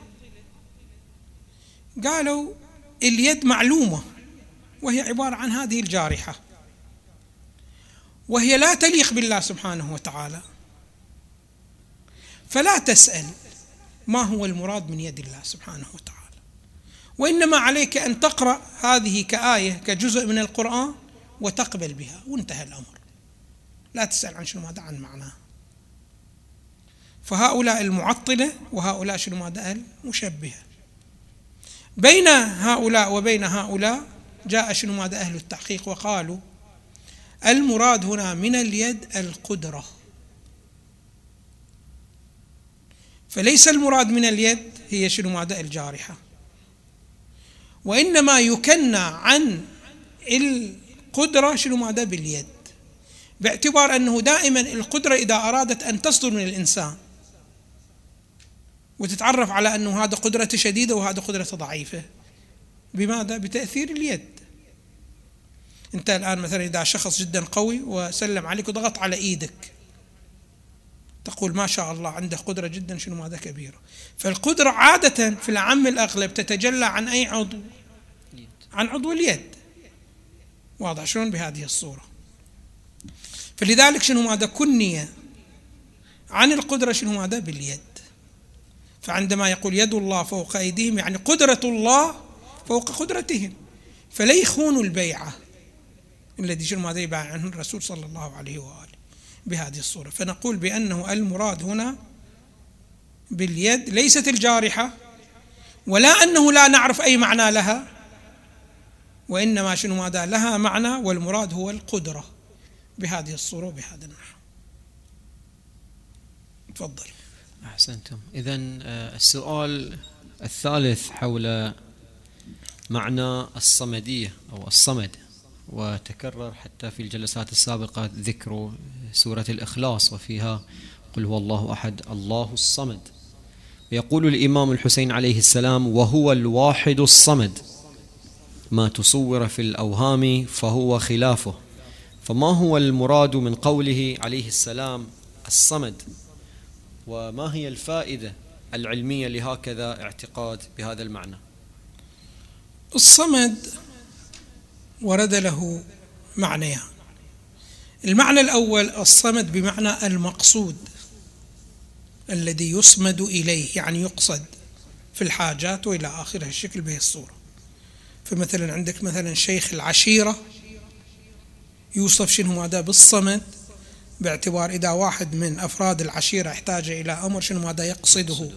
قالوا اليد معلومة وهي عبارة عن هذه الجارحة وهي لا تليق بالله سبحانه وتعالى. فلا تسأل ما هو المراد من يد الله سبحانه وتعالى. وإنما عليك أن تقرأ هذه كآية كجزء من القرآن وتقبل بها. وانتهى الأمر. لا تسأل عن شنو ماذا عن معناه. فهؤلاء المعطلة وهؤلاء شنو ماذا المشبهة بين هؤلاء وبين هؤلاء جاء شنو ماذا؟ أهل التحقيق وقالوا المراد هنا من اليد القدرة. فليس المراد من اليد هي شنو؟ ماذا الجارحة. وإنما يكنى عن القدرة شنو؟ ماذا باليد. باعتبار أنه دائما القدرة إذا أرادت أن تصدر من الإنسان وتتعرف على أنه هذا قدرته شديدة وهذا قدرته ضعيفة بماذا؟ بتأثير اليد. أنت الآن مثلا إذا شخص جدا قوي وسلم عليك وضغط على إيدك تقول ما شاء الله عنده قدرة جدا شنو ماذا كبيرة فالقدرة عادة في العام الأغلب تتجلى عن أي عضو؟ عن عضو اليد. واضح شلون بهذه الصورة. فلذلك شنو ماذا كنية عن القدرة شنو ماذا باليد. فعندما يقول يد الله فوق أيديهم يعني قدرة الله فوق قدرتهم. فلا يخونوا البيعة. الذي شنو ماذا يباع عنه الرسول صلى الله عليه وآله. بهذه الصورة. فنقول بأنه المراد هنا باليد ليست الجارحة ولا أنه لا نعرف أي معنى لها وإنما شنو ماذا لها معنى والمراد هو القدرة. بهذه الصورة وبهذا النحو. تفضل. أحسنتم. إذا السؤال الثالث حول معنى الصمدية أو الصمد. وتكرر حتى في الجلسات السابقة ذكر سورة الإخلاص وفيها قل هو الله أحد الله الصمد. يقول الإمام الحسين عليه السلام وهو الواحد الصمد. ما تصور في الأوهام فهو خلافه. فما هو المراد من قوله عليه السلام الصمد؟ وما هي الفائدة العلمية لهكذا اعتقاد بهذا المعنى؟ الصمد ورد له معنيان. المعنى الأول الصمد بمعنى المقصود الذي يصمد إليه يعني يقصد في الحاجات وإلى آخره الشكل به الصورة. فمثلا عندك مثلا شيخ العشيرة يوصف شنو؟ هذا بالصمد باعتبار إذا واحد من أفراد العشيرة احتاج إلى أمر شنو؟ هذا يقصده.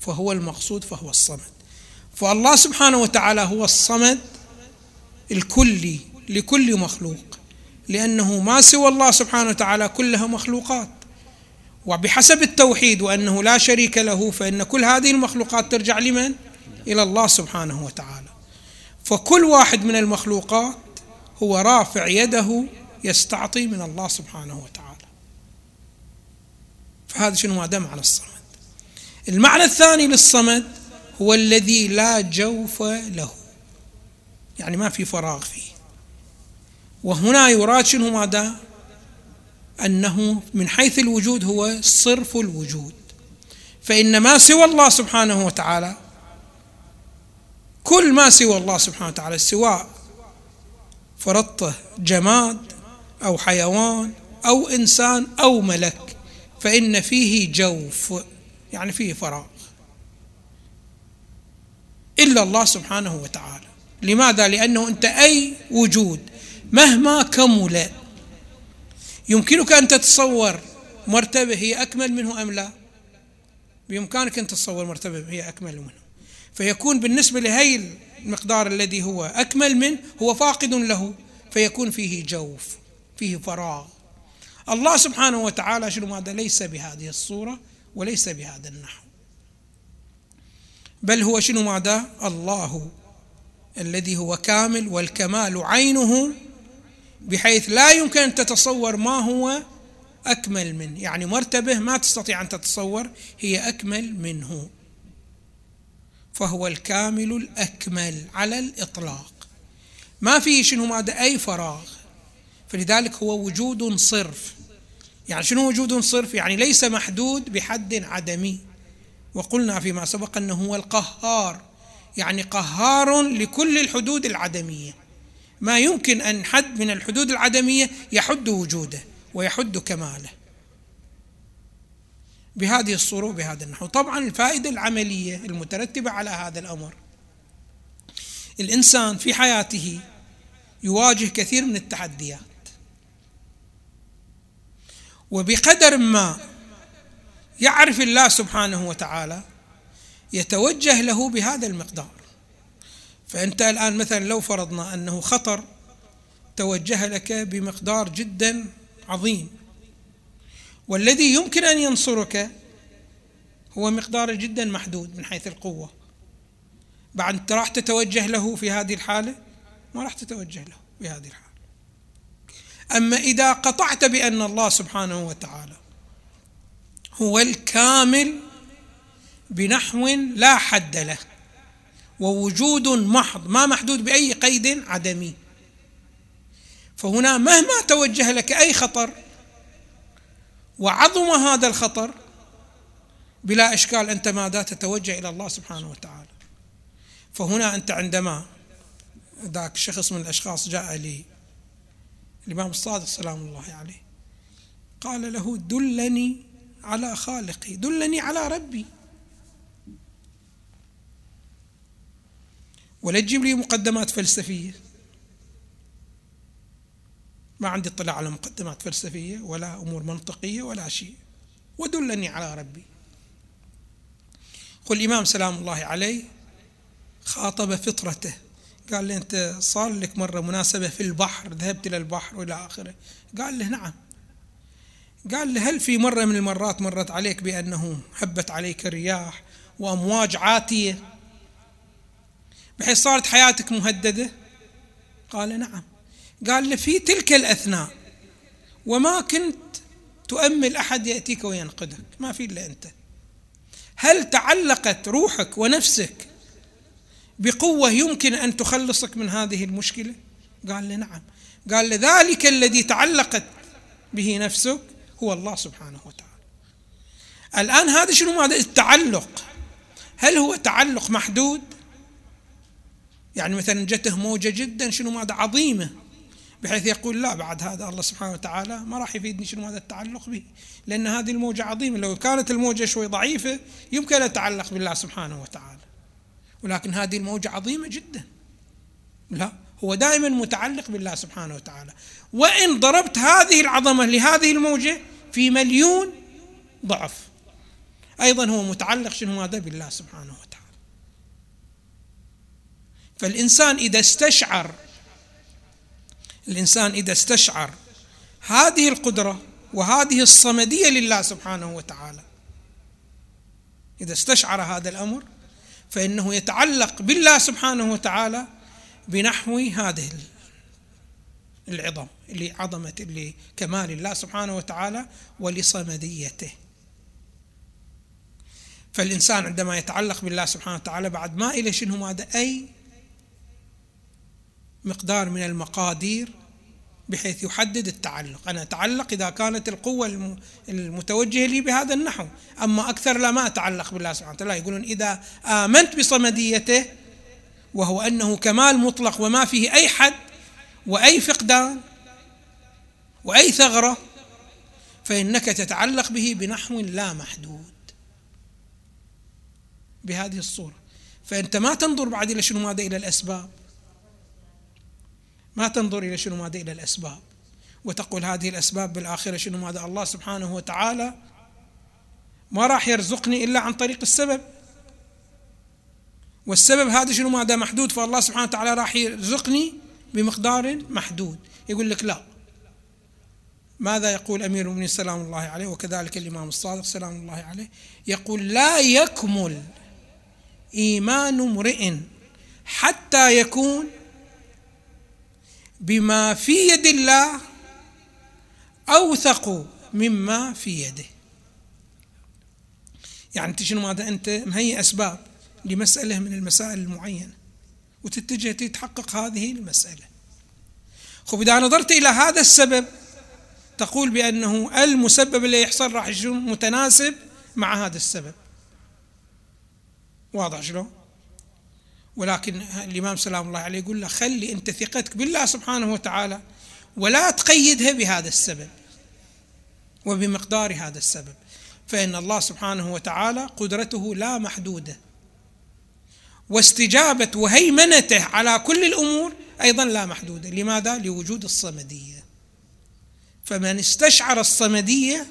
فهو المقصود فهو الصمد. فالله سبحانه وتعالى هو الصمد الكلي لكل مخلوق لأنه ما سوى الله سبحانه وتعالى كلها مخلوقات. وبحسب التوحيد وأنه لا شريك له فإن كل هذه المخلوقات ترجع لمن؟ إلى الله سبحانه وتعالى. فكل واحد من المخلوقات هو رافع يده يستعطي من الله سبحانه وتعالى. فهذا شنو هذا معنى الصمد. المعنى الثاني للصمد هو الذي لا جوف له. يعني ما في فراغ فيه. وهنا يراد شنو ماذا أنه من حيث الوجود هو صرف الوجود. فإن ما سوى الله سبحانه وتعالى كل ما سوى الله سبحانه وتعالى سواء فرضته جماد أو حيوان أو إنسان أو ملك فإن فيه جوف يعني فيه فراغ. إلا الله سبحانه وتعالى. لماذا؟ لأنه أنت أي وجود مهما كمل يمكنك أن تتصور مرتبة هي أكمل منه أم لا. بإمكانك أن تتصور مرتبة هي أكمل منه. فيكون بالنسبة لهي المقدار الذي هو أكمل منه هو فاقد له. فيكون فيه جوف فيه فراغ. الله سبحانه وتعالى شنو هذا ليس بهذه الصورة وليس بهذا النحو. بل هو شنو ماذا؟ الله. الذي هو كامل والكمال عينه بحيث لا يمكن أن تتصور ما هو أكمل منه. يعني مرتبة ما تستطيع أن تتصور هي أكمل منه. فهو الكامل الأكمل على الإطلاق. ما فيه شنو؟ ماذا أي فراغ. فلذلك هو وجود صرف. يعني شنو وجود صرف؟ يعني ليس محدود بحد عدمي. وقلنا فيما سبق أنه هو القهار. يعني قهار لكل الحدود العدمية. ما يمكن أن حد من الحدود العدمية يحد وجوده ويحد كماله. بهذه الصورة وبهذا النحو. طبعا الفائدة العملية المترتبة على هذا الأمر. الإنسان في حياته يواجه كثير من التحديات. وبقدر ما يعرف الله سبحانه وتعالى يتوجه له بهذا المقدار. فأنت الآن مثلا لو فرضنا أنه خطر توجه لك بمقدار جدا عظيم. والذي يمكن أن ينصرك هو مقدار جدا محدود من حيث القوة. بعد أنت راح تتوجه له في هذه الحالة؟ ما راح تتوجه له في هذه الحالة. أما إذا قطعت بأن الله سبحانه وتعالى هو الكامل بنحو لا حد له ووجود محض ما محدود بأي قيد عدمي. فهنا مهما توجه لك أي خطر وعظم هذا الخطر بلا إشكال أنت ماذا تتوجه إلى الله سبحانه وتعالى. فهنا أنت عندما ذاك شخص من الأشخاص جاء لي الإمام الصادق سلام الله عليه قال له دلني على خالقي دلني على ربي. ولا تجيب لي مقدمات فلسفية. ما عندي اطلاع على مقدمات فلسفية ولا أمور منطقية ولا شيء. ودلني على ربي. قل الإمام سلام الله عليه خاطب فطرته. قال له أنت صار لك مرة مناسبة في البحر ذهبت إلى البحر وإلى آخره. قال له نعم. قال له هل في مرة من المرات مرت عليك بأنه هبت عليك الرياح وأمواج عاتية؟ بحيث صارت حياتك مهددة؟ قال نعم. قال له في تلك الأثناء وما كنت تؤمل أحد يأتيك وينقذك. ما في إلا أنت. هل تعلقت روحك ونفسك بقوة يمكن أن تخلصك من هذه المشكلة؟ قال له نعم. قال لذلك الذي تعلقت به نفسك هو الله سبحانه وتعالى. الآن هذا شنو هذا التعلق. هل هو تعلق محدود؟ يعني مثلا جته موجة جدا شنو ماذا عظيمة بحيث يقول لا بعد هذا الله سبحانه وتعالى ما راح يفيدني شنو هذا التعلق به؟ لأن هذه الموجة عظيمة. لو كانت الموجة شوي ضعيفة يمكن أتعلق بالله سبحانه وتعالى. ولكن هذه الموجة عظيمة جدا. لا هو دائما متعلق بالله سبحانه وتعالى. وإن ضربت هذه العظمة لهذه الموجة في مليون ضعف. أيضا هو متعلق شنو هذا بالله سبحانه وتعالى. فالإنسان إذا استشعر الإنسان إذا استشعر هذه القدرة وهذه الصمدية لله سبحانه وتعالى إذا استشعر هذا الأمر فإنه يتعلق بالله سبحانه وتعالى بنحو هذه العظم لعظمة لكمال الله سبحانه وتعالى ولصمديته. فالإنسان عندما يتعلق بالله سبحانه وتعالى بعد ما إلى شنو ماذا؟ أي مقدار من المقادير بحيث يحدد التعلق. أنا أتعلق إذا كانت القوة المتوجهة لي بهذا النحو أما أكثر لا ما أتعلق بالله سبحانه وتعالى. يقولون إذا آمنت بصمديته وهو أنه كمال مطلق وما فيه أي حد وأي فقدان وأي ثغرة فإنك تتعلق به بنحو لا محدود. بهذه الصورة. فأنت ما تنظر بعد إلى شنو ماذا إلى الأسباب. ما تنظر إلى شنو ماذا إلى الأسباب. وتقول هذه الأسباب بالآخرة شنو ماذا الله سبحانه وتعالى ما راح يرزقني إلا عن طريق السبب. والسبب هذا شنو ماذا محدود؟ فالله سبحانه وتعالى راح يرزقني بمقدار محدود. يقول لك لا. ماذا يقول أمير المؤمنين؟ سلام الله عليه. وكذلك الإمام الصادق سلام الله عليه. يقول لا يكمل إيمان امرئ حتى يكون بما في يد الله أوثق مما في يده. يعني أنت شنو ماذا أنت مهيئ أسباب لمسألة من المسائل المعينة وتتجه تتحقق هذه المسألة. خب إذا نظرت إلى هذا السبب تقول بأنه المسبب اللي يحصل راح يكون متناسب مع هذا السبب. واضح شلون؟ ولكن الإمام سلام الله عليه يقول له خلي أنت ثقتك بالله سبحانه وتعالى ولا تقيدها بهذا السبب وبمقدار هذا السبب. فإن الله سبحانه وتعالى قدرته لا محدودة. واستجابة وهيمنته على كل الأمور أيضا لا محدودة. لماذا؟ لوجود الصمدية. فمن استشعر الصمدية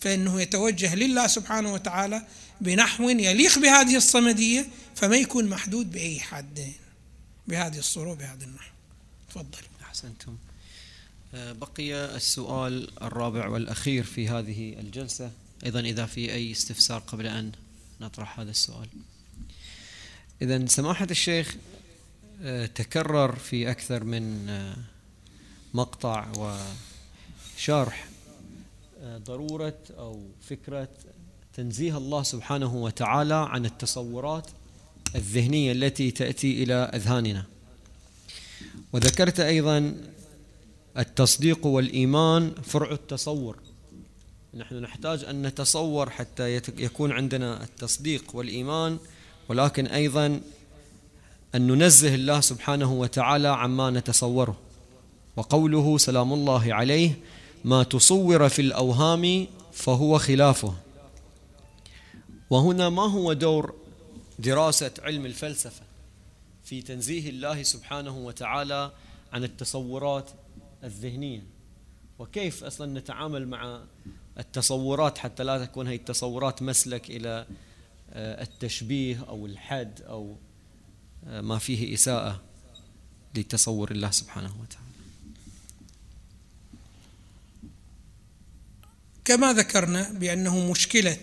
فإنه يتوجه لله سبحانه وتعالى بنحو يليق بهذه الصمدية فما يكون محدود بأي حد بهذه الصورة وبهذا النحو. تفضل. أحسنتم. آه، بقي السؤال الرابع والأخير في هذه الجلسة. أيضا إذا في أي استفسار قبل أن نطرح هذا السؤال. إذا سماحة الشيخ آه، تكرر في أكثر من آه، مقطع وشرح ضرورة أو فكرة تنزيه الله سبحانه وتعالى عن التصورات الذهنية التي تأتي إلى أذهاننا. وذكرت أيضا التصديق والإيمان فرع التصور. نحن نحتاج أن نتصور حتى يكون عندنا التصديق والإيمان ولكن أيضا أن ننزه الله سبحانه وتعالى عما نتصوره. وقوله سلام الله عليه ما تصور في الأوهام فهو خلافه. وهنا ما هو دور دراسة علم الفلسفة في تنزيه الله سبحانه وتعالى عن التصورات الذهنية. وكيف أصلا نتعامل مع التصورات حتى لا تكون هذه التصورات مسلك إلى آه، التشبيه أو الحد أو آه، ما فيه إساءة لتصور الله سبحانه وتعالى. كما ذكرنا بأنه مشكلة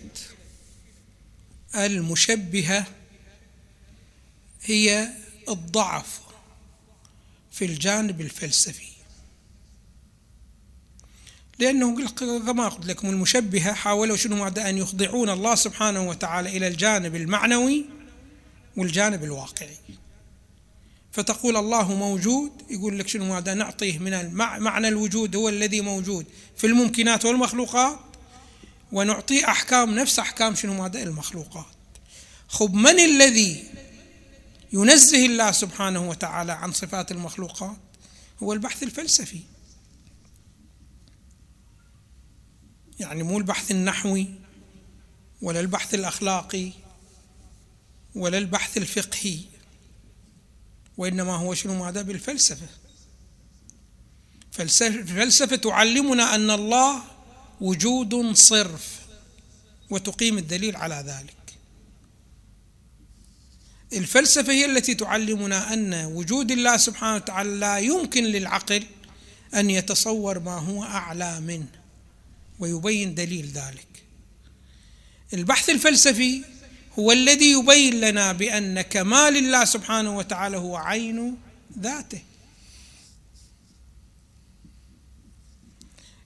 المشبهة هي الضعف في الجانب الفلسفي. لأنه كما قلت لكم المشبهة حاولوا شنو أن يخضعون الله سبحانه وتعالى إلى الجانب المعنوي والجانب الواقعي. فتقول الله موجود يقول لك شنو هذا نعطيه من معنى الوجود هو الذي موجود في الممكنات والمخلوقات ونعطيه أحكام نفس أحكام شنو هذا المخلوقات. خب من الذي ينزه الله سبحانه وتعالى عن صفات المخلوقات هو البحث الفلسفي. يعني مو البحث النحوي ولا البحث الأخلاقي ولا البحث الفقهي وإنما هو شنو ماذا؟ بالفلسفة. فالفلسفة تعلمنا أن الله وجود صرف وتقيم الدليل على ذلك. الفلسفة هي التي تعلمنا أن وجود الله سبحانه وتعالى لا يمكن للعقل أن يتصور ما هو أعلى منه ويبين دليل ذلك. البحث الفلسفي هو الذي يبين لنا بأن كمال الله سبحانه وتعالى هو عين ذاته.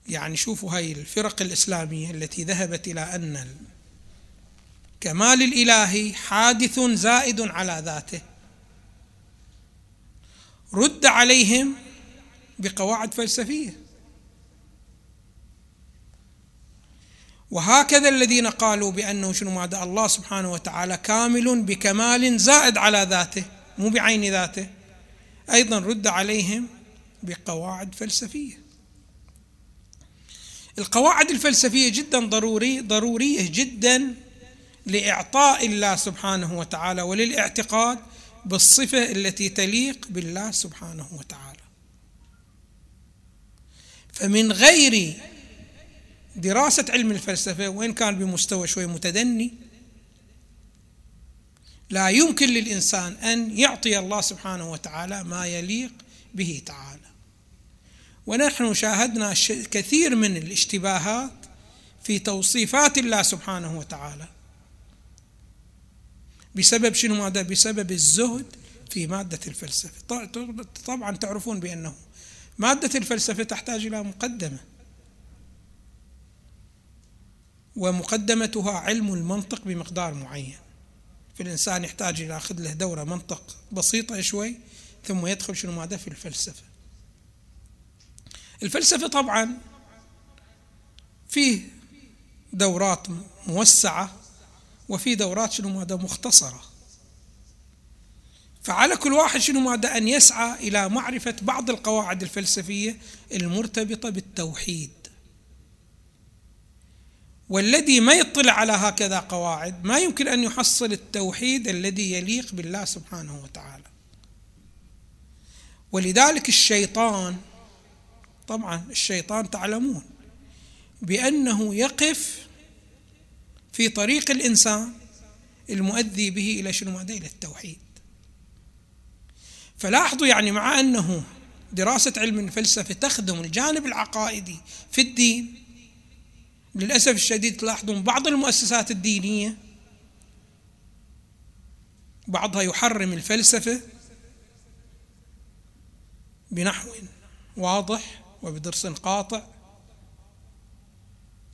يعني شوفوا هاي الفرق الإسلامية التي ذهبت إلى أن الكمال الإلهي حادث زائد على ذاته. رد عليهم بقواعد فلسفية. وهكذا الذين قالوا بأنه شنو ماذا الله سبحانه وتعالى كامل بكمال زائد على ذاته مو بعين ذاته. أيضا رد عليهم بقواعد فلسفية. القواعد الفلسفية جدا ضروري ضرورية جدا لإعطاء الله سبحانه وتعالى وللإعتقاد بالصفة التي تليق بالله سبحانه وتعالى. فمن غير دراسة علم الفلسفة وإن كان بمستوى شوي متدني لا يمكن للإنسان أن يعطي الله سبحانه وتعالى ما يليق به تعالى. ونحن شاهدنا كثير من الاشتباهات في توصيفات الله سبحانه وتعالى. بسبب شنو ماذا بسبب الزهد في مادة الفلسفة. طبعا تعرفون بأنه مادة الفلسفة تحتاج إلى مقدمة. ومقدمتها علم المنطق بمقدار معين. فالإنسان يحتاج إلى أخذ له دورة منطق بسيطة شوي ثم يدخل شنو ماذا؟ في الفلسفة. الفلسفة طبعا فيه دورات موسعة وفي دورات شنو ماذا مختصرة. فعلى كل واحد شنو ماذا أن يسعى إلى معرفة بعض القواعد الفلسفية المرتبطة بالتوحيد. والذي ما يطلع على هكذا قواعد ما يمكن أن يحصل التوحيد الذي يليق بالله سبحانه وتعالى. ولذلك الشيطان طبعا الشيطان تعلمون بأنه يقف في طريق الإنسان المؤدي به إلى شنو ماذا إلى التوحيد. فلاحظوا يعني مع أنه دراسة علم الفلسفة تخدم الجانب العقائدي في الدين للأسف الشديد تلاحظون بعض المؤسسات الدينية بعضها يحرم الفلسفة بنحو واضح وبدرس قاطع.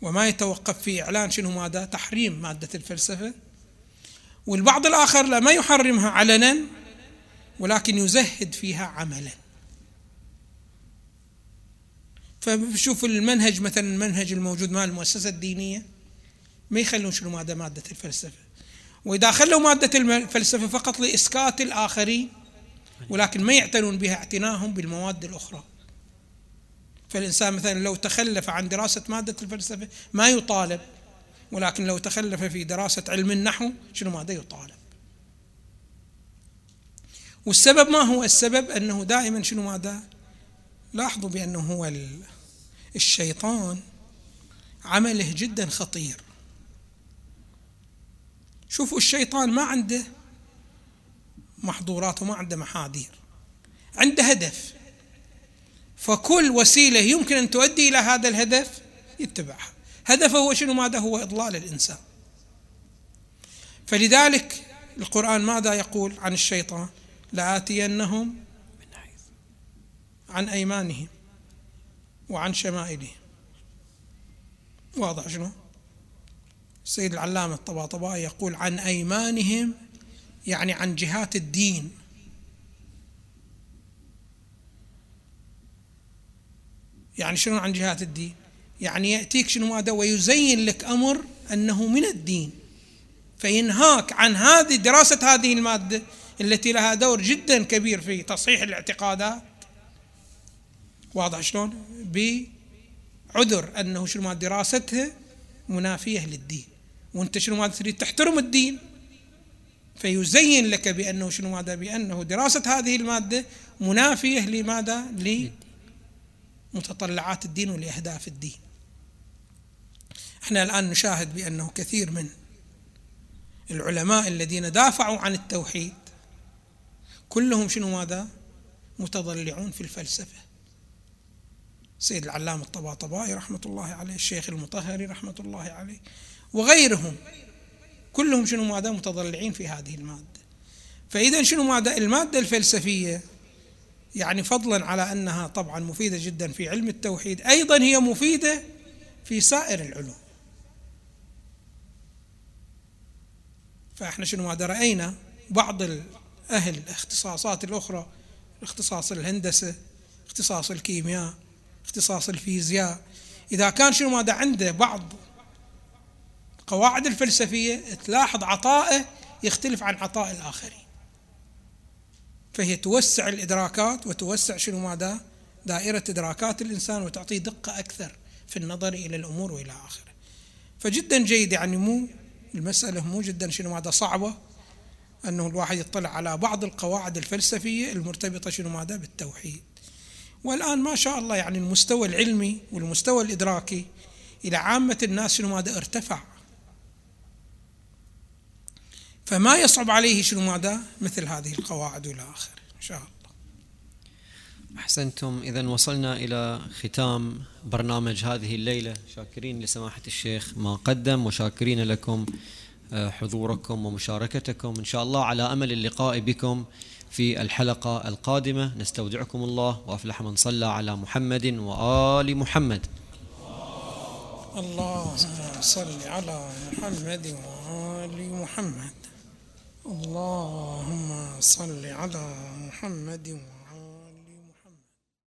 وما يتوقف في إعلان شنو ماذا تحريم مادة الفلسفة. والبعض الآخر لا ما يحرمها علنا ولكن يزهد فيها عملا. فشوف المنهج مثلا المنهج الموجود مع المؤسسة الدينية ما يخلون شنو مادة؟ مادة الفلسفة. وإذا خلوا مادة الفلسفة فقط لإسكات الآخرين ولكن ما يعتنون بها اعتناهم بالمواد الأخرى. فالإنسان مثلا لو تخلف عن دراسة مادة الفلسفة ما يطالب ولكن لو تخلف في دراسة علم النحو شنو ماذا يطالب؟ والسبب ما هو؟ السبب أنه دائما شنو ماذا؟ لاحظوا بأنه هو الشيطان عمله جدا خطير. شوفوا الشيطان ما عنده محظورات وما عنده محاذير. عنده هدف. فكل وسيلة يمكن أن تؤدي إلى هذا الهدف يتبعها. هدفه هو شنو؟ ماذا؟ هو إضلال الإنسان. فلذلك القرآن ماذا يقول عن الشيطان؟ لآتينهم عن أيمانهم وعن شمائلهم. واضح شنو؟ السيد العلامة الطباطبائي يقول عن أيمانهم يعني عن جهات الدين. يعني شنو عن جهات الدين؟ يعني يأتيك شنو ماذا؟ ويزين لك أمر أنه من الدين. فينهاك عن هذه دراسة هذه المادة التي لها دور جدا كبير في تصحيح الاعتقادات. واضح شلون؟ بعذر أنه شنو ما دراستها منافية للدين. وأنت شنو ما تريد؟ تحترم الدين. فيزين لك بأنه شنو ماذا؟ بأنه دراسة هذه المادة منافية لماذا؟ لمتطلعات الدين ولأهداف الدين. إحنا الآن نشاهد بأنه كثير من العلماء الذين دافعوا عن التوحيد كلهم شنو ماذا؟ متضلعون في الفلسفة. سيد العلامة الطباطبائي رحمة الله عليه الشيخ المطهري رحمة الله عليه وغيرهم كلهم شنو ماذا؟ متضلعين في هذه المادة. فإذا شنو ماذا؟ المادة الفلسفية يعني فضلا على أنها طبعا مفيدة جدا في علم التوحيد أيضا هي مفيدة في سائر العلوم. فإحنا شنو ماذا رأينا؟ بعض أهل الاختصاصات الأخرى اختصاص الهندسة اختصاص الكيمياء اختصاص الفيزياء إذا كان شنو ماذا عنده بعض القواعد الفلسفية تلاحظ عطائه يختلف عن عطاء الآخرين. فهي توسع الإدراكات وتوسع شنو ماذا؟ دائرة إدراكات الإنسان وتعطيه دقة أكثر في النظر إلى الأمور وإلى آخره. فجدا جيد يعني مو المسألة مو جدا شنو ماذا؟ صعبة. أنه الواحد يطلع على بعض القواعد الفلسفية المرتبطة شنو ماذا؟ بالتوحيد. والآن ما شاء الله يعني المستوى العلمي والمستوى الإدراكي إلى عامة الناس شنو ماذا؟ ارتفع. فما يصعب عليه شنو ماذا؟ مثل هذه القواعد والى اخره إن شاء الله. أحسنتم. اذا وصلنا إلى ختام برنامج هذه الليلة. شاكرين لسماحة الشيخ ما قدم وشاكرين لكم آه، حضوركم ومشاركتكم. إن شاء الله على أمل اللقاء بكم في الحلقة القادمة. نستودعكم الله وأفلح من صلى على محمد وآل محمد. اللهم صل على محمد وآل محمد. اللهم صل على محمد وآل